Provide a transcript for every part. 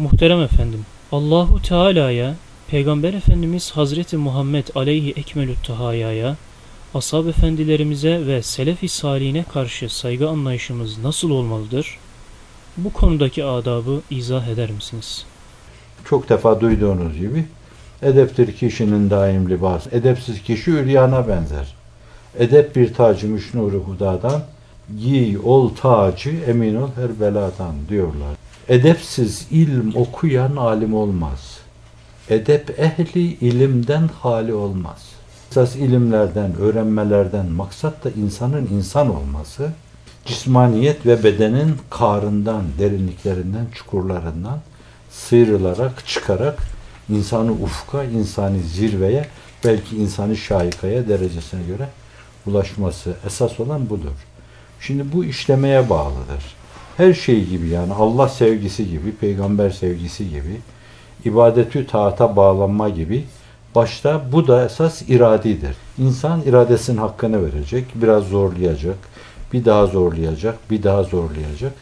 Muhterem efendim, Allahu Teala'ya, Peygamber Efendimiz Hazreti Muhammed aleyhi ekmelü tahayaya, ashab efendilerimize ve selef-i salihine karşı saygı anlayışımız nasıl olmalıdır? Bu konudaki adabı izah eder misiniz? Çok defa duyduğunuz gibi edeptir kişinin daim libası. Edepsiz kişi üryana benzer. Edep bir tacı müşnuru hudadan, giy ol tacı emin ol her beladan diyorlar. Edepsiz ilm okuyan alim olmaz. Edep ehli ilimden hali olmaz. Esas ilimlerden, öğrenmelerden maksat da insanın insan olması, cismaniyet ve bedenin karından, derinliklerinden, çukurlarından sıyrılarak, çıkarak insanı ufka, insani zirveye, belki insani şahikaya derecesine göre ulaşması esas olan budur. Şimdi bu işlemeye bağlıdır. Her şey gibi yani Allah sevgisi gibi, peygamber sevgisi gibi, ibadetü taata bağlanma gibi başta bu da esas iradidir. İnsan iradesinin hakkını verecek, biraz zorlayacak, bir daha zorlayacak, bir daha zorlayacak.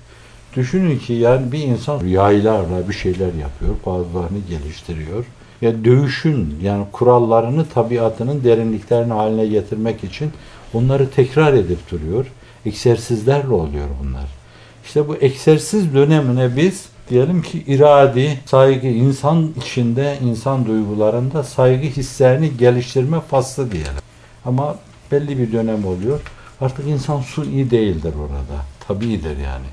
Düşünün ki yani bir insan yaylarla bir şeyler yapıyor, bazılarını geliştiriyor. Ya dövüşün yani kurallarını tabiatının derinliklerini haline getirmek için onları tekrar edip duruyor. Egzersizlerle oluyor bunlar. İşte bu egzersiz dönemine biz diyelim ki iradi, saygı, insan içinde, insan duygularında saygı hislerini geliştirme faslı diyelim. Ama belli bir dönem oluyor. Artık insan suni değildir orada. Tabidir yani.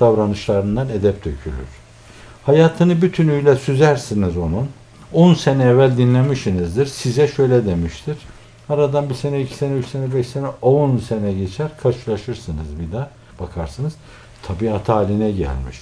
Davranışlarından edep dökülür. Hayatını bütünüyle süzersiniz onun. 10 sene evvel dinlemişsinizdir. Size şöyle demiştir. Aradan bir sene, iki sene, üç sene, beş sene, on sene geçer. Karşılaşırsınız bir daha. Bakarsınız. Tabiat haline gelmiş.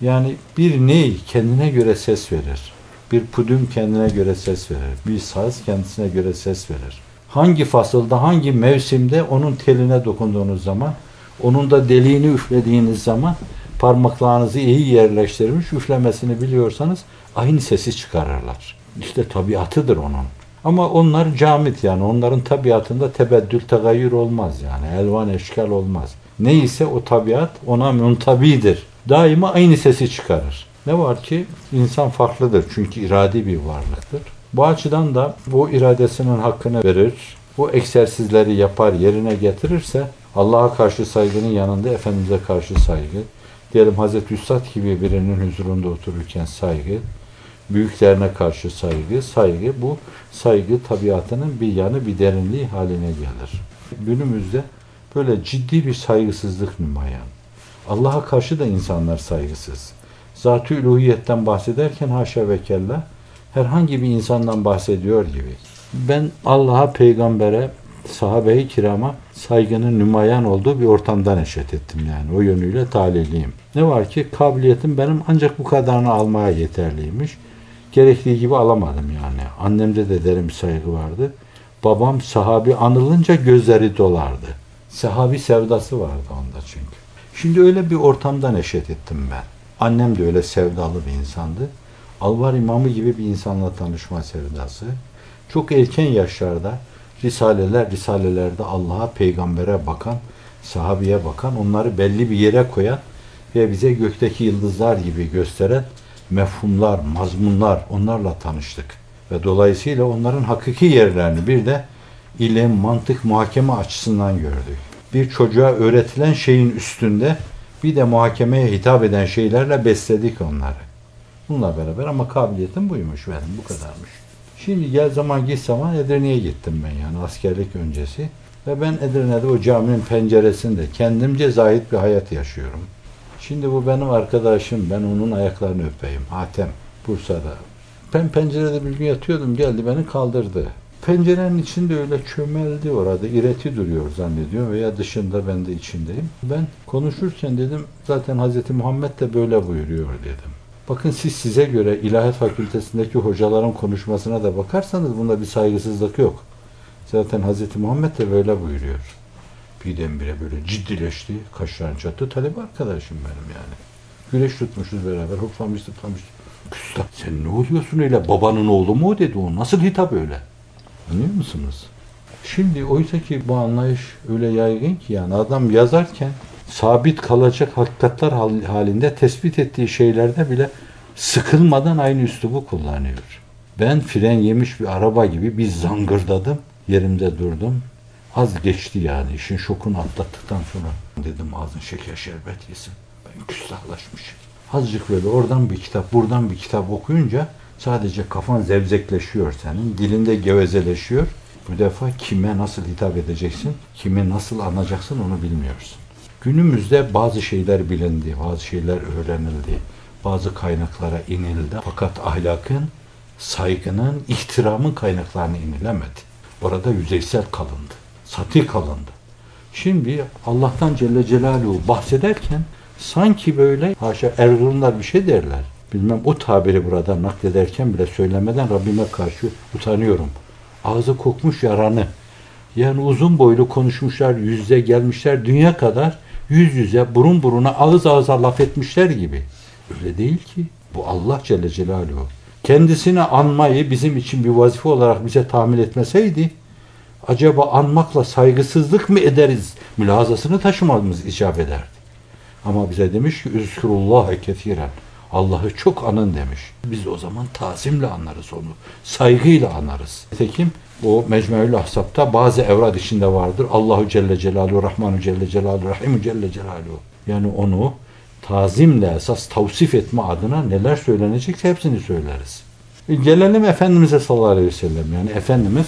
Yani bir ney kendine göre ses verir. Bir pudüm kendine göre ses verir. Bir saz kendisine göre ses verir. Hangi fasılda, hangi mevsimde onun teline dokunduğunuz zaman, onun da deliğini üflediğiniz zaman parmaklarınızı iyi yerleştirmiş, üflemesini biliyorsanız aynı sesi çıkarırlar. İşte tabiatıdır onun. Ama onlar camit yani onların tabiatında tebeddül, tegayyür olmaz yani. Elvan eşkal olmaz. Neyse o tabiat ona muntabidir. Daima aynı sesi çıkarır. Ne var ki insan farklıdır çünkü iradi bir varlıktır. Bu açıdan da bu iradesinin hakkını verir, bu egzersizleri yapar, yerine getirirse Allah'a karşı saygının yanında Efendimiz'e karşı saygı, diyelim Hazreti Üstad gibi birinin huzurunda otururken saygı, büyüklerine karşı saygı, saygı bu saygı tabiatının bir yanı, bir derinliği haline gelir. Günümüzde böyle ciddi bir saygısızlık nümayan. Allah'a karşı da insanlar saygısız. Zat-ı üluhiyetten bahsederken haşa ve kella herhangi bir insandan bahsediyor gibi. Ben Allah'a, peygambere, sahabe-i kirama saygının nümayan olduğu bir ortamdan eşet ettim yani. O yönüyle taliliyim. Ne var ki kabiliyetim benim ancak bu kadarını almaya yeterliymiş. Gerektiği gibi alamadım yani. Annemde de derin saygı vardı. Babam sahabi anılınca gözleri dolardı. Sahabi sevdası vardı onda çünkü. Şimdi öyle bir ortamdan eşet ettim ben. Annem de öyle sevdalı bir insandı. Alvar imamı gibi bir insanla tanışma sevdası. Çok erken yaşlarda risaleler, risalelerde Allah'a, peygambere bakan, sahabiye bakan, onları belli bir yere koyan ve bize gökteki yıldızlar gibi gösteren mefhumlar, mazmunlar onlarla tanıştık. Ve dolayısıyla onların hakiki yerlerini bir de ilim, mantık, muhakeme açısından gördük. Bir çocuğa öğretilen şeyin üstünde bir de muhakemeye hitap eden şeylerle besledik onları. Bununla beraber ama kabiliyetim buymuş benim, bu kadarmış. Şimdi gel zaman git zaman Edirne'ye gittim ben yani askerlik öncesi. Ve ben Edirne'de o caminin penceresinde kendimce zahit bir hayat yaşıyorum. Şimdi bu benim arkadaşım, ben onun ayaklarını öpeyim. Hatem, Bursa'da. Ben pencerede bir gün yatıyordum, geldi beni kaldırdı. Pencerenin içinde öyle çömeldi orada, ireti duruyor zannediyorum veya dışında ben de içindeyim. Ben konuşurken dedim, zaten Hz. Muhammed de böyle buyuruyor dedim. Bakın siz size göre ilahiyat fakültesindeki hocaların konuşmasına da bakarsanız bunda bir saygısızlık yok. Zaten Hz. Muhammed de böyle buyuruyor. Birdenbire böyle ciddileşti. Kaşlarını çattı. Talep arkadaşım benim yani. Güneş tutmuşuz beraber. Hoplamış zıplamış. Küstah sen ne oluyorsun öyle? Babanın oğlu mu dedi o. Nasıl hitap öyle? Anlıyor musunuz? Şimdi oysa ki bu anlayış öyle yaygın ki yani adam yazarken sabit kalacak hakikatler halinde tespit ettiği şeylerde bile sıkılmadan aynı üslubu kullanıyor. Ben fren yemiş bir araba gibi bir zangırdadım. Yerimde durdum. Az geçti yani işin şokunu atlattıktan sonra. Dedim ağzın şeker şerbet yesin. Ben küstahlaşmışım. Azıcık böyle oradan bir kitap, buradan bir kitap okuyunca sadece kafan zevzekleşiyor senin. Dilinde gevezeleşiyor. Bu defa kime nasıl hitap edeceksin, kime nasıl anacaksın onu bilmiyorsun. Günümüzde bazı şeyler bilindi, bazı şeyler öğrenildi, bazı kaynaklara inildi. Fakat ahlakın, saygının, ihtiramın kaynaklarına inilemedi. Orada yüzeysel kalındı, sati kalındı. Şimdi Allah'tan Celle Celaluhu bahsederken sanki böyle haşa Erzurumlar bir şey derler. Bilmem o tabiri burada naklederken bile söylemeden Rabbime karşı utanıyorum. Ağzı kokmuş yaranı. Yani uzun boylu konuşmuşlar, yüzde gelmişler dünya kadar yüz yüze, burun buruna, ağız ağıza laf etmişler gibi. Öyle değil ki. Bu Allah Celle Celaluhu. Kendisini anmayı bizim için bir vazife olarak bize tahmin etmeseydi, acaba anmakla saygısızlık mı ederiz? Mülazasını taşımamız icap ederdi. Ama bize demiş ki, Üzkürullâhe ketiren. Allah'ı çok anın demiş. Biz o zaman tazimle anlarız onu. Saygıyla anarız. Nitekim o Mecmuül Ahsap'ta bazı evrad içinde vardır. Allahu Celle Celaluhu, Rahmanu Celle Celaluhu, Rahimu Celle Celaluhu. Yani onu tazimle esas tavsif etme adına neler söylenecekse hepsini söyleriz. E, gelelim Efendimiz'e sallallahu aleyhi ve sellem. Yani Efendimiz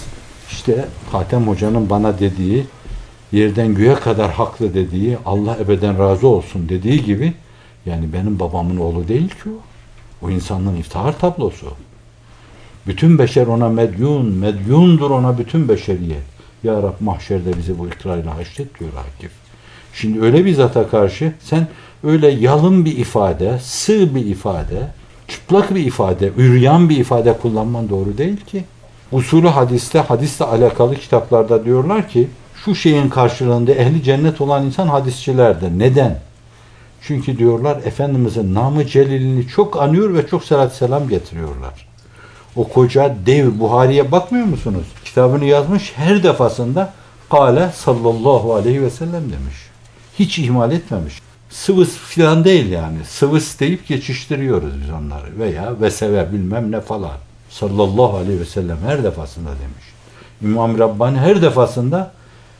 işte Hatem Hoca'nın bana dediği, yerden göğe kadar haklı dediği, Allah ebeden razı olsun dediği gibi yani benim babamın oğlu değil ki o. O insanlığın iftihar tablosu. Bütün beşer ona medyun, medyundur ona bütün beşeriyet. Ya Rab mahşerde bizi bu ikrarıyla haşret diyor Akif. Şimdi öyle bir zata karşı sen öyle yalın bir ifade, sığ bir ifade, çıplak bir ifade, üryan bir ifade kullanman doğru değil ki. Usulü hadiste, hadisle alakalı kitaplarda diyorlar ki şu şeyin karşılığında ehli cennet olan insan hadisçilerdir. Neden? Çünkü diyorlar Efendimizin namı celilini çok anıyor ve çok salat selam getiriyorlar. O koca dev Buhari'ye bakmıyor musunuz? Kitabını yazmış her defasında Kale sallallahu aleyhi ve sellem demiş. Hiç ihmal etmemiş. Sıvıs filan değil yani. Sıvıs deyip geçiştiriyoruz biz onları. Veya veseve bilmem ne falan. Sallallahu aleyhi ve sellem her defasında demiş. İmam Rabbani her defasında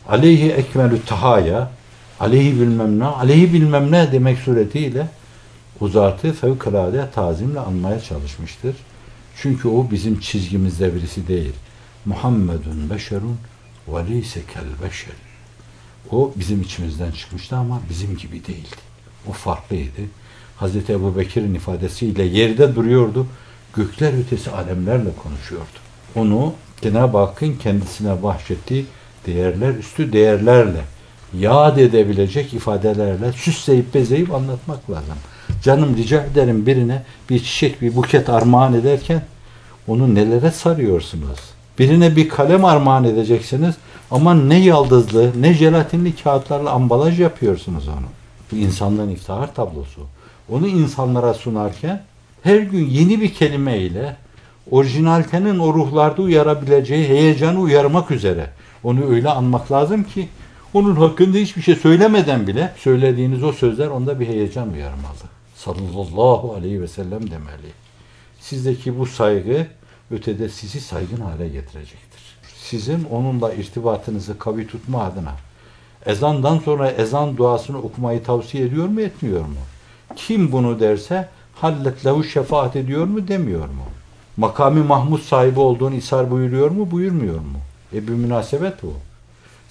aleyhi ekmelü tahaya aleyhi bilmem ne, aleyhi bilmem ne demek suretiyle o zatı fevkalade tazimle anmaya çalışmıştır. Çünkü o bizim çizgimizde birisi değil. Muhammedun beşerun ve leyse kel beşer. O bizim içimizden çıkmıştı ama bizim gibi değildi. O farklıydı. Hazreti Ebu Bekir'in ifadesiyle yerde duruyordu. Gökler ötesi alemlerle konuşuyordu. Onu Cenab-ı Hakk'ın kendisine bahşettiği değerler üstü değerlerle yad edebilecek ifadelerle süsleyip bezeyip anlatmak lazım. Canım rica ederim birine bir çiçek, bir buket armağan ederken onu nelere sarıyorsunuz? Birine bir kalem armağan edeceksiniz ama ne yaldızlı, ne jelatinli kağıtlarla ambalaj yapıyorsunuz onu. Bu insanlığın iftihar tablosu. Onu insanlara sunarken her gün yeni bir kelimeyle orijinalitenin o ruhlarda uyarabileceği heyecanı uyarmak üzere onu öyle anmak lazım ki onun hakkında hiçbir şey söylemeden bile söylediğiniz o sözler onda bir heyecan uyarmalı. Sallallahu aleyhi ve sellem demeli. Sizdeki bu saygı ötede sizi saygın hale getirecektir. Sizin onunla irtibatınızı kavi tutma adına ezandan sonra ezan duasını okumayı tavsiye ediyor mu etmiyor mu? Kim bunu derse hallet lehu şefaat ediyor mu demiyor mu? Makami Mahmud sahibi olduğunu ishar buyuruyor mu buyurmuyor mu? E bir münasebet bu.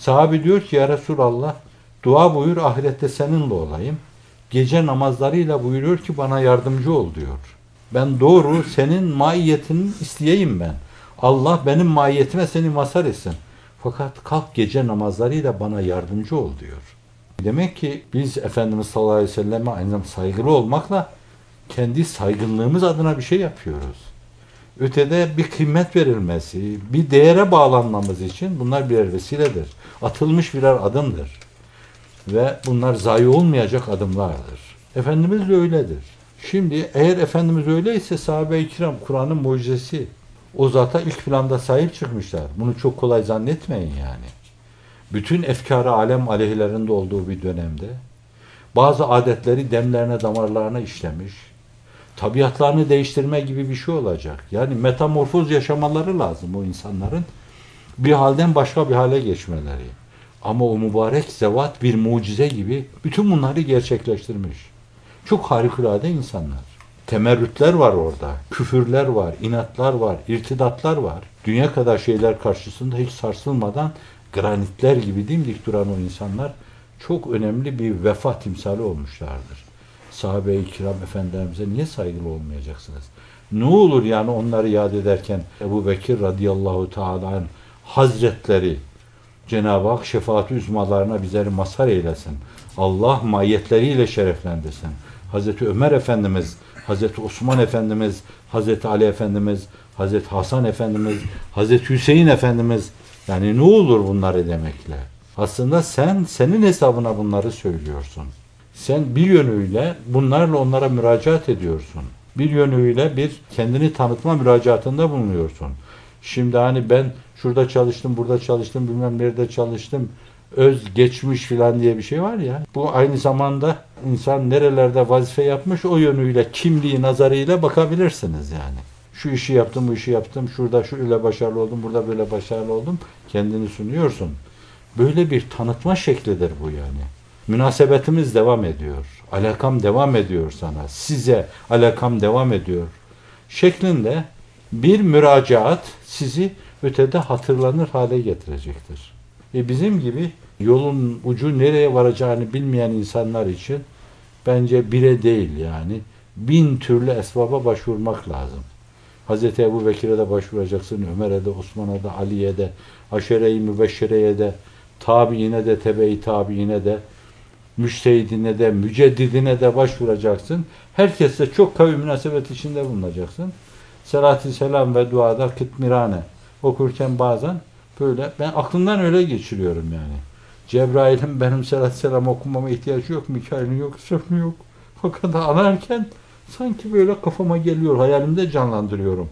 Sahabi diyor ki ya Resulallah dua buyur ahirette seninle olayım. Gece namazlarıyla buyuruyor ki bana yardımcı ol diyor. Ben doğru senin maiyetini isteyeyim ben. Allah benim maiyetime seni mazhar etsin. Fakat kalk gece namazlarıyla bana yardımcı ol diyor. Demek ki biz Efendimiz sallallahu aleyhi ve selleme aynı saygılı olmakla kendi saygınlığımız adına bir şey yapıyoruz. Ötede bir kıymet verilmesi, bir değere bağlanmamız için bunlar birer vesiledir. Atılmış birer adımdır. Ve bunlar zayi olmayacak adımlardır. Efendimiz de öyledir. Şimdi eğer Efendimiz öyleyse sahabe-i kiram Kur'an'ın mucizesi o zata ilk planda sahip çıkmışlar. Bunu çok kolay zannetmeyin yani. Bütün efkarı alem aleyhlerinde olduğu bir dönemde bazı adetleri demlerine damarlarına işlemiş. Tabiatlarını değiştirme gibi bir şey olacak. Yani metamorfoz yaşamaları lazım o insanların. Bir halden başka bir hale geçmeleri. Ama o mübarek zevat bir mucize gibi bütün bunları gerçekleştirmiş. Çok harikulade insanlar. Temerrütler var orada. Küfürler var, inatlar var, irtidatlar var. Dünya kadar şeyler karşısında hiç sarsılmadan granitler gibi dimdik duran o insanlar çok önemli bir vefa timsali olmuşlardır. Sahabe-i kiram efendilerimize niye saygılı olmayacaksınız? Ne olur yani onları yad ederken Ebu Bekir radıyallahu teala hazretleri Cenab-ı Hak şefaat-i üzmalarına bizleri mazhar eylesin. Allah mahiyetleriyle şereflendirsin. Hazreti Ömer Efendimiz, Hazreti Osman Efendimiz, Hazreti Ali Efendimiz, Hazreti Hasan Efendimiz, Hazreti Hüseyin Efendimiz yani ne olur bunları demekle? Aslında sen senin hesabına bunları söylüyorsun. Sen bir yönüyle bunlarla onlara müracaat ediyorsun. Bir yönüyle bir kendini tanıtma müracaatında bulunuyorsun. Şimdi hani ben şurada çalıştım, burada çalıştım, bilmem nerede çalıştım, öz geçmiş filan diye bir şey var ya. Bu aynı zamanda insan nerelerde vazife yapmış o yönüyle kimliği nazarıyla bakabilirsiniz yani. Şu işi yaptım, bu işi yaptım, şurada şöyle başarılı oldum, burada böyle başarılı oldum. Kendini sunuyorsun. Böyle bir tanıtma şeklidir bu yani. Münasebetimiz devam ediyor. Alakam devam ediyor sana. Size alakam devam ediyor. Şeklinde bir müracaat sizi ötede hatırlanır hale getirecektir. E bizim gibi yolun ucu nereye varacağını bilmeyen insanlar için bence bire değil yani bin türlü esbaba başvurmak lazım. Hz. Ebu Bekir'e de başvuracaksın, Ömer'e de, Osman'a da, Ali'ye de, Aşere-i Mübeşşere'ye de, tabiine de, tebe-i tabiine de, müştehidine de, müceddidine de başvuracaksın. Herkesle çok kavi münasebet içinde bulunacaksın. Selatü selam ve duada kıtmirane okurken bazen böyle ben aklımdan öyle geçiriyorum yani. Cebrail'in benim selatü selam okumama ihtiyacı yok, Mikail'in yok, İsrafil'in yok. Fakat anarken sanki böyle kafama geliyor, hayalimde canlandırıyorum.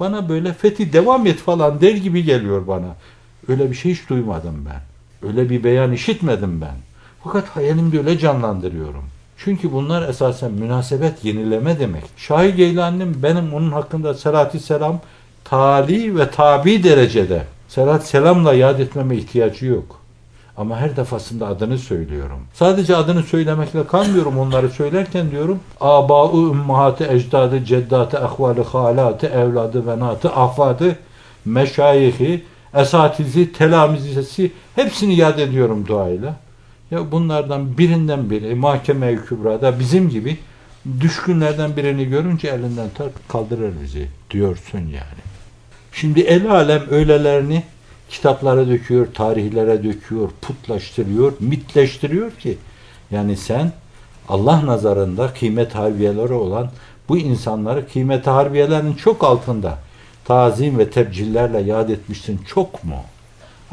Bana böyle fethi devam et falan der gibi geliyor bana. Öyle bir şey hiç duymadım ben. Öyle bir beyan işitmedim ben. Fakat hayalimde öyle canlandırıyorum. Çünkü bunlar esasen münasebet yenileme demek. Şahi Geylani'nin benim onun hakkında selatü selam tali ve tabi derecede selat selamla yad etmeme ihtiyacı yok. Ama her defasında adını söylüyorum. Sadece adını söylemekle kalmıyorum onları söylerken diyorum. Aba-ı ümmahatı, ecdadı, ceddatı, ahvalı, halatı, evladı, venatı, ahvadı, meşayihi, esatizi, telamizesi hepsini yad ediyorum duayla. Ya bunlardan birinden biri mahkeme-i kübrada bizim gibi düşkünlerden birini görünce elinden tar kaldırır bizi diyorsun yani. Şimdi el alem öylelerini kitaplara döküyor, tarihlere döküyor, putlaştırıyor, mitleştiriyor ki yani sen Allah nazarında kıymet harbiyeleri olan bu insanları kıymet harbiyelerinin çok altında tazim ve tebcillerle yad etmişsin çok mu?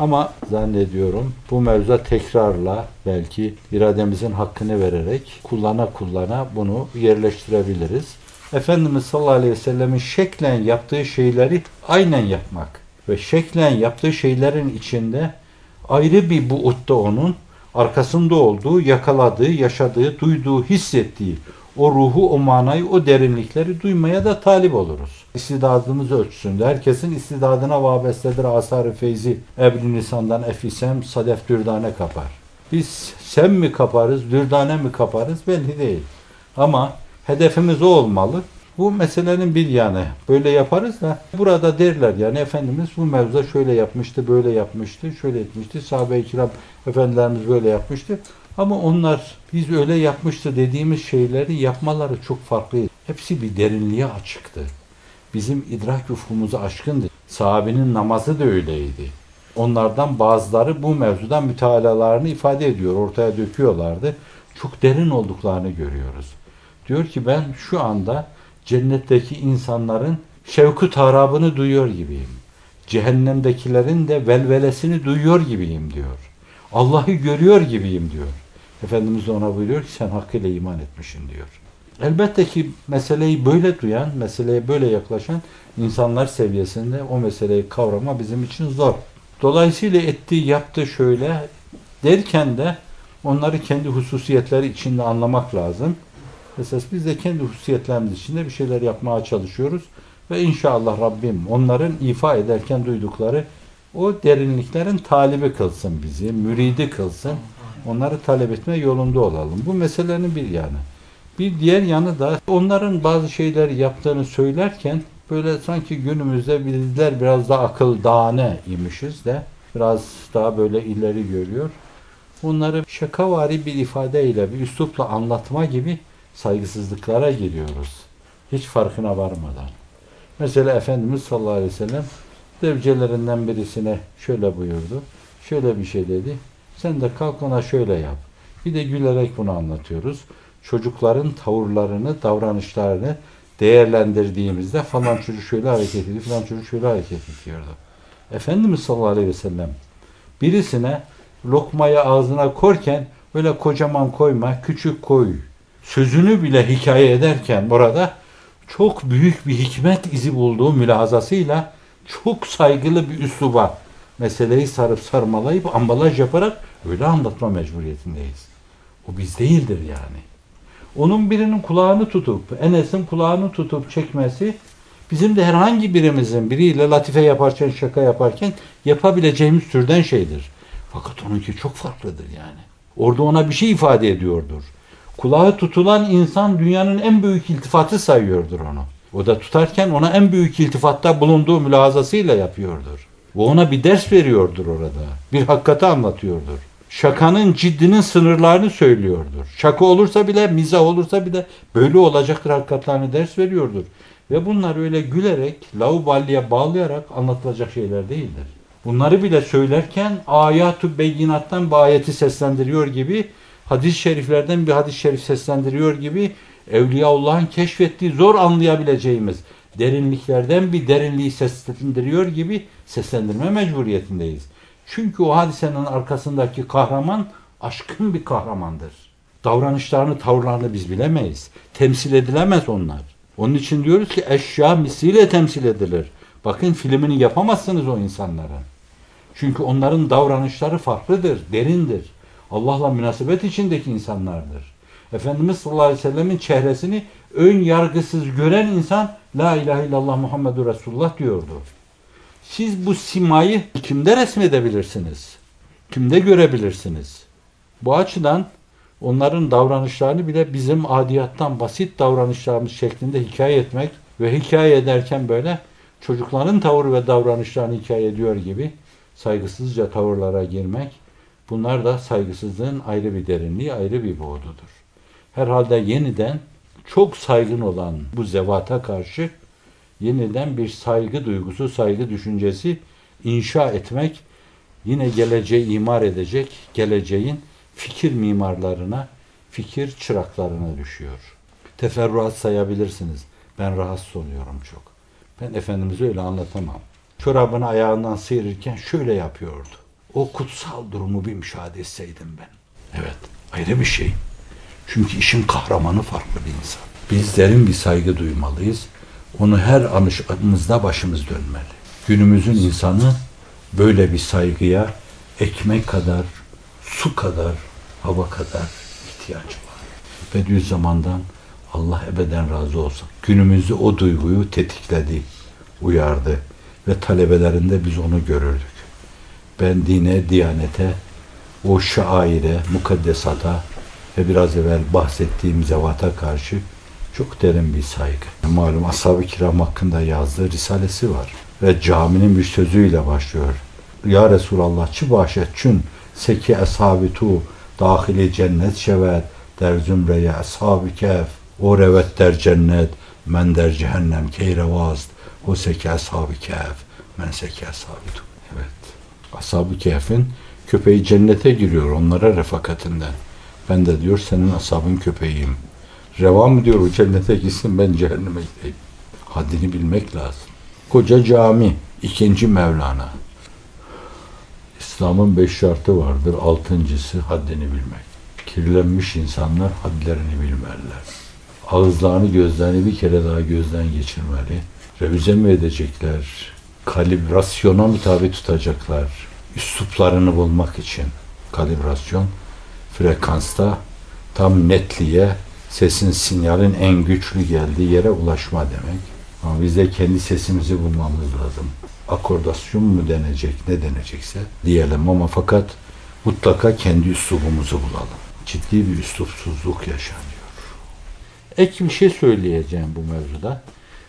Ama zannediyorum bu mevzuda tekrarla belki irademizin hakkını vererek kullana kullana bunu yerleştirebiliriz. Efendimiz sallallahu aleyhi ve sellemin şeklen yaptığı şeyleri aynen yapmak ve şeklen yaptığı şeylerin içinde ayrı bir buutta onun arkasında olduğu, yakaladığı, yaşadığı, duyduğu, hissettiği o ruhu, o manayı, o derinlikleri duymaya da talip oluruz. İstidadımız ölçüsünde herkesin istidadına vabestedir asar-ı feyzi. Ebru Nisan'dan efisem, sadef dürdane kapar. Biz sem mi kaparız, dürdane mi kaparız belli değil. Ama hedefimiz o olmalı. Bu meselenin bir yanı. Böyle yaparız da burada derler yani Efendimiz bu mevzuda şöyle yapmıştı, böyle yapmıştı, şöyle etmişti. Sahabe-i kiram efendilerimiz böyle yapmıştı. Ama onlar biz öyle yapmıştı dediğimiz şeyleri yapmaları çok farklıydı. Hepsi bir derinliğe açıktı. Bizim idrak ufkumuzu aşkındı. Sahabenin namazı da öyleydi. Onlardan bazıları bu mevzudan mütealalarını ifade ediyor, ortaya döküyorlardı. Çok derin olduklarını görüyoruz. Diyor ki ben şu anda cennetteki insanların şevku tarabını duyuyor gibiyim. Cehennemdekilerin de velvelesini duyuyor gibiyim diyor. Allah'ı görüyor gibiyim diyor. Efendimiz de ona buyuruyor ki sen hakkıyla iman etmişsin diyor. Elbette ki meseleyi böyle duyan, meseleye böyle yaklaşan insanlar seviyesinde o meseleyi kavrama bizim için zor. Dolayısıyla ettiği, yaptığı şöyle derken de onları kendi hususiyetleri içinde anlamak lazım. Esas biz de kendi hususiyetlerimiz içinde bir şeyler yapmaya çalışıyoruz. Ve inşallah Rabbim onların ifa ederken duydukları o derinliklerin talibi kılsın bizi, müridi kılsın. Onları talep etme yolunda olalım. Bu meselenin bir yanı. Bir diğer yanı da onların bazı şeyleri yaptığını söylerken böyle sanki günümüzde bizler biraz daha akıl dağne imişiz de biraz daha böyle ileri görüyor. Bunları şakavari bir ifadeyle, bir üslupla anlatma gibi saygısızlıklara giriyoruz. Hiç farkına varmadan. Mesela Efendimiz sallallahu aleyhi ve sellem devcelerinden birisine şöyle buyurdu. Şöyle bir şey dedi. Sen de kalk ona şöyle yap. Bir de gülerek bunu anlatıyoruz. Çocukların tavırlarını, davranışlarını değerlendirdiğimizde falan çocuk şöyle hareket ediyor, falan çocuk şöyle hareket ediyordu. Efendimiz sallallahu aleyhi ve sellem birisine lokmayı ağzına korken böyle kocaman koyma, küçük koy. Sözünü bile hikaye ederken burada çok büyük bir hikmet izi bulduğu mülahazasıyla çok saygılı bir üsluba meseleyi sarıp sarmalayıp ambalaj yaparak öyle anlatma mecburiyetindeyiz. O biz değildir yani. Onun birinin kulağını tutup, Enes'in kulağını tutup çekmesi bizim de herhangi birimizin biriyle latife yaparken, şaka yaparken yapabileceğimiz türden şeydir. Fakat onunki çok farklıdır yani. Orada ona bir şey ifade ediyordur. Kulağı tutulan insan dünyanın en büyük iltifatı sayıyordur onu. O da tutarken ona en büyük iltifatta bulunduğu mülahazasıyla yapıyordur. Bu ona bir ders veriyordur orada. Bir hakikati anlatıyordur. Şakanın ciddinin sınırlarını söylüyordur. Şaka olursa bile, mizah olursa bile böyle olacaktır hakikatlerini ders veriyordur. Ve bunlar öyle gülerek, lauballiye bağlayarak anlatılacak şeyler değildir. Bunları bile söylerken ayatü beyinattan bir ayeti seslendiriyor gibi, hadis-i şeriflerden bir hadis-i şerif seslendiriyor gibi Evliyaullah'ın keşfettiği zor anlayabileceğimiz derinliklerden bir derinliği seslendiriyor gibi seslendirme mecburiyetindeyiz. Çünkü o hadisenin arkasındaki kahraman aşkın bir kahramandır. Davranışlarını, tavırlarını biz bilemeyiz. Temsil edilemez onlar. Onun için diyoruz ki eşya misliyle temsil edilir. Bakın filmini yapamazsınız o insanların. Çünkü onların davranışları farklıdır, derindir. Allah'la münasebet içindeki insanlardır. Efendimiz sallallahu aleyhi ve sellemin çehresini ön yargısız gören insan La ilahe illallah Muhammedur Resulullah diyordu. Siz bu simayı kimde resmedebilirsiniz? Kimde görebilirsiniz? Bu açıdan onların davranışlarını bile bizim adiyattan basit davranışlarımız şeklinde hikaye etmek ve hikaye ederken böyle çocukların tavır ve davranışlarını hikaye ediyor gibi saygısızca tavırlara girmek bunlar da saygısızlığın ayrı bir derinliği, ayrı bir boğdudur. Herhalde yeniden çok saygın olan bu zevata karşı yeniden bir saygı duygusu, saygı düşüncesi inşa etmek yine geleceği imar edecek geleceğin fikir mimarlarına, fikir çıraklarına düşüyor. Teferruat sayabilirsiniz. Ben rahatsız oluyorum çok. Ben Efendimiz'i öyle anlatamam. Çorabını ayağından sıyırırken şöyle yapıyordu. O kutsal durumu bir müşahede etseydim ben. Evet, ayrı bir şey. Çünkü işin kahramanı farklı bir insan. Biz derin bir saygı duymalıyız. Onu her anışımızda başımız dönmeli. Günümüzün insanı böyle bir saygıya ekmek kadar, su kadar, hava kadar ihtiyacı var. Bediüzzaman'dan Allah ebeden razı olsun. Günümüzde o duyguyu tetikledi, uyardı ve talebelerinde biz onu görürdük. Ben dine, diyanete, o şaire, mukaddesata ve biraz evvel bahsettiğim zevata karşı çok derin bir saygı. Malum ashab-ı kiram hakkında yazdığı risalesi var. Ve caminin bir sözüyle başlıyor. Ya Resulallah çi başet çün seki ashabi tu dahili cennet şevet der zümreye ashab-ı kef o revet der cennet men der cehennem keyrevast o seki ashab-ı kef men seki ashab tu. Evet. Ashab-ı kehfin köpeği cennete giriyor onlara refakatinden. Ben de diyor senin ashabın köpeğiyim. Reva mı diyor o cennete gitsin ben cehenneme gideyim. Haddini bilmek lazım. Koca cami, ikinci Mevlana. İslam'ın beş şartı vardır. Altıncısı haddini bilmek. Kirlenmiş insanlar hadlerini bilmeliler. Ağızlarını, gözlerini bir kere daha gözden geçirmeli. Revize mi edecekler? Kalibrasyona mı tutacaklar? Üsluplarını bulmak için. Kalibrasyon, frekansta tam netliğe, Sesin sinyalin en güçlü geldiği yere ulaşma demek. Ama biz de kendi sesimizi bulmamız lazım. Akordasyon mu denecek, ne denecekse diyelim ama fakat mutlaka kendi üslubumuzu bulalım. Ciddi bir üslupsuzluk yaşanıyor. Ek bir şey söyleyeceğim bu mevzuda.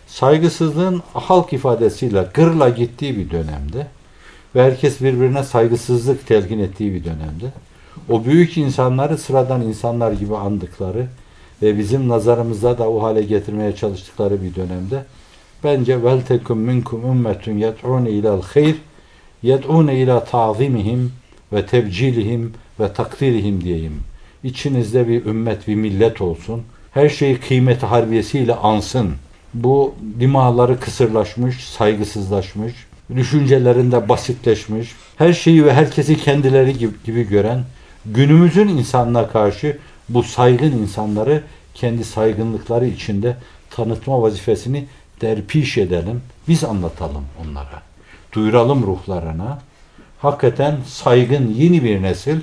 Saygısızlığın halk ifadesiyle gırla gittiği bir dönemde ve herkes birbirine saygısızlık telkin ettiği bir dönemde o büyük insanları sıradan insanlar gibi andıkları ve bizim nazarımızda da o hale getirmeye çalıştıkları bir dönemde bence vel tekum minkum ummetun yed'un ila'l hayr yed'un ila ta'zimihim ve tebcilihim ve takdirihim diyeyim. İçinizde bir ümmet, bir millet olsun. Her şeyi kıymeti harbiyesiyle ansın. Bu limaları kısırlaşmış, saygısızlaşmış, düşüncelerinde basitleşmiş, her şeyi ve herkesi kendileri gibi, gibi gören, günümüzün insanına karşı bu saygın insanları kendi saygınlıkları içinde tanıtma vazifesini derpiş edelim. Biz anlatalım onlara. Duyuralım ruhlarına. Hakikaten saygın yeni bir nesil,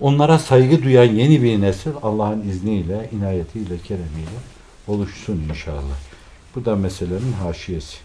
onlara saygı duyan yeni bir nesil Allah'ın izniyle, inayetiyle, keremiyle oluşsun inşallah. Bu da meselenin haşiyesi.